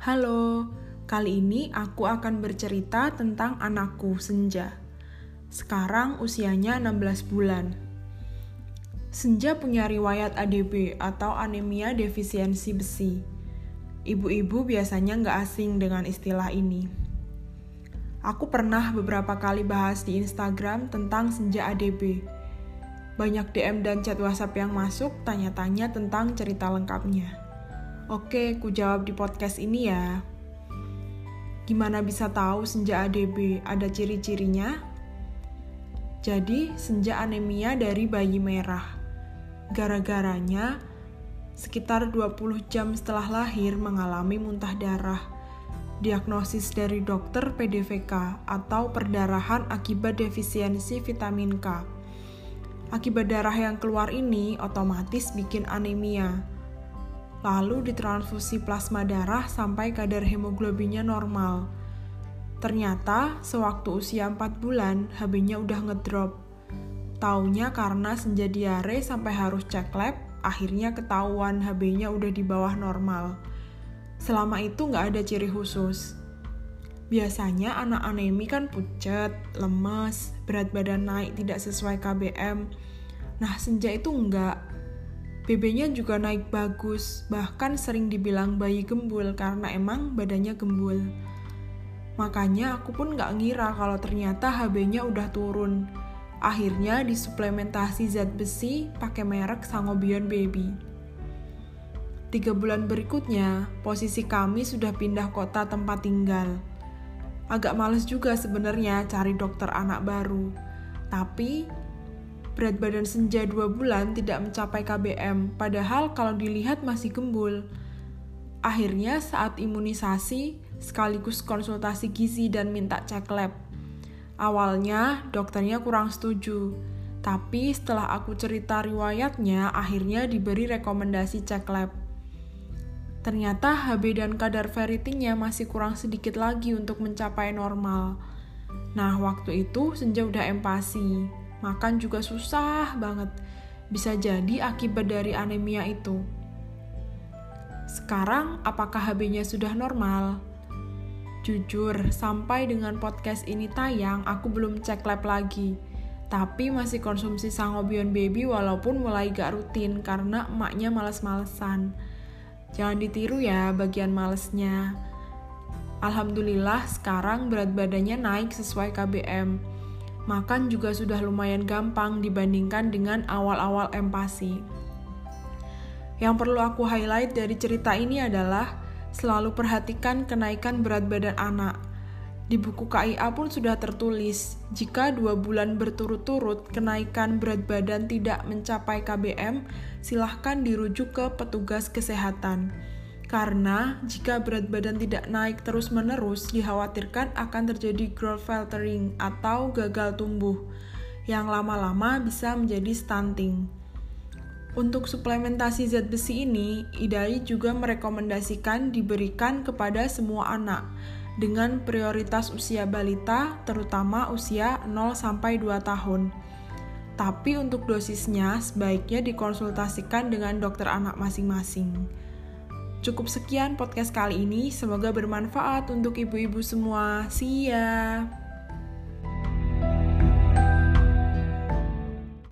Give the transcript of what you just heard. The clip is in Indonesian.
Halo, kali ini aku akan bercerita tentang anakku Senja. Sekarang usianya 16 bulan. Senja punya riwayat ADB atau anemia defisiensi besi. Ibu-ibu biasanya nggak asing dengan istilah ini. Aku pernah beberapa kali bahas di Instagram tentang Senja ADB. Banyak DM dan chat WhatsApp yang masuk tanya-tanya tentang cerita lengkapnya. Oke, ku jawab di podcast ini ya. Gimana bisa tahu senja ADB ada ciri-cirinya? Jadi, senja anemia dari bayi merah. Gara-garanya, sekitar 20 jam setelah lahir mengalami muntah darah. Diagnosis dari dokter PDVK atau perdarahan akibat defisiensi vitamin K. Akibat darah yang keluar ini otomatis bikin anemia lalu ditransfusi plasma darah sampai kadar hemoglobinnya normal. Ternyata sewaktu usia 4 bulan, HB-nya udah ngedrop. Taunya karena senja diare sampai harus cek lab, akhirnya ketahuan HB-nya udah di bawah normal. Selama itu nggak ada ciri khusus. Biasanya anak anemi kan pucat, lemes, berat badan naik tidak sesuai KBM. Nah, senja itu enggak. BB-nya juga naik bagus, bahkan sering dibilang bayi gembul karena emang badannya gembul. Makanya aku pun gak ngira kalau ternyata HB-nya udah turun. Akhirnya disuplementasi zat besi pakai merek Sangobion Baby. Tiga bulan berikutnya, posisi kami sudah pindah kota tempat tinggal. Agak males juga sebenarnya cari dokter anak baru. Tapi berat badan senja dua bulan tidak mencapai KBM, padahal kalau dilihat masih gembul. Akhirnya saat imunisasi, sekaligus konsultasi gizi dan minta cek lab. Awalnya dokternya kurang setuju, tapi setelah aku cerita riwayatnya, akhirnya diberi rekomendasi cek lab. Ternyata HB dan kadar ferritinnya masih kurang sedikit lagi untuk mencapai normal. Nah, waktu itu Senja udah empasi makan juga susah banget. Bisa jadi akibat dari anemia itu. Sekarang, apakah HB-nya sudah normal? Jujur, sampai dengan podcast ini tayang, aku belum cek lab lagi. Tapi masih konsumsi Sangobion Baby walaupun mulai gak rutin karena emaknya males-malesan. Jangan ditiru ya bagian malesnya. Alhamdulillah sekarang berat badannya naik sesuai KBM makan juga sudah lumayan gampang dibandingkan dengan awal-awal empasi. Yang perlu aku highlight dari cerita ini adalah selalu perhatikan kenaikan berat badan anak. Di buku KIA pun sudah tertulis, jika dua bulan berturut-turut kenaikan berat badan tidak mencapai KBM, silahkan dirujuk ke petugas kesehatan. Karena jika berat badan tidak naik terus-menerus, dikhawatirkan akan terjadi growth faltering atau gagal tumbuh, yang lama-lama bisa menjadi stunting. Untuk suplementasi zat besi ini, IDAI juga merekomendasikan diberikan kepada semua anak dengan prioritas usia balita, terutama usia 0-2 tahun. Tapi untuk dosisnya sebaiknya dikonsultasikan dengan dokter anak masing-masing. Cukup sekian podcast kali ini, semoga bermanfaat untuk ibu-ibu semua. See ya!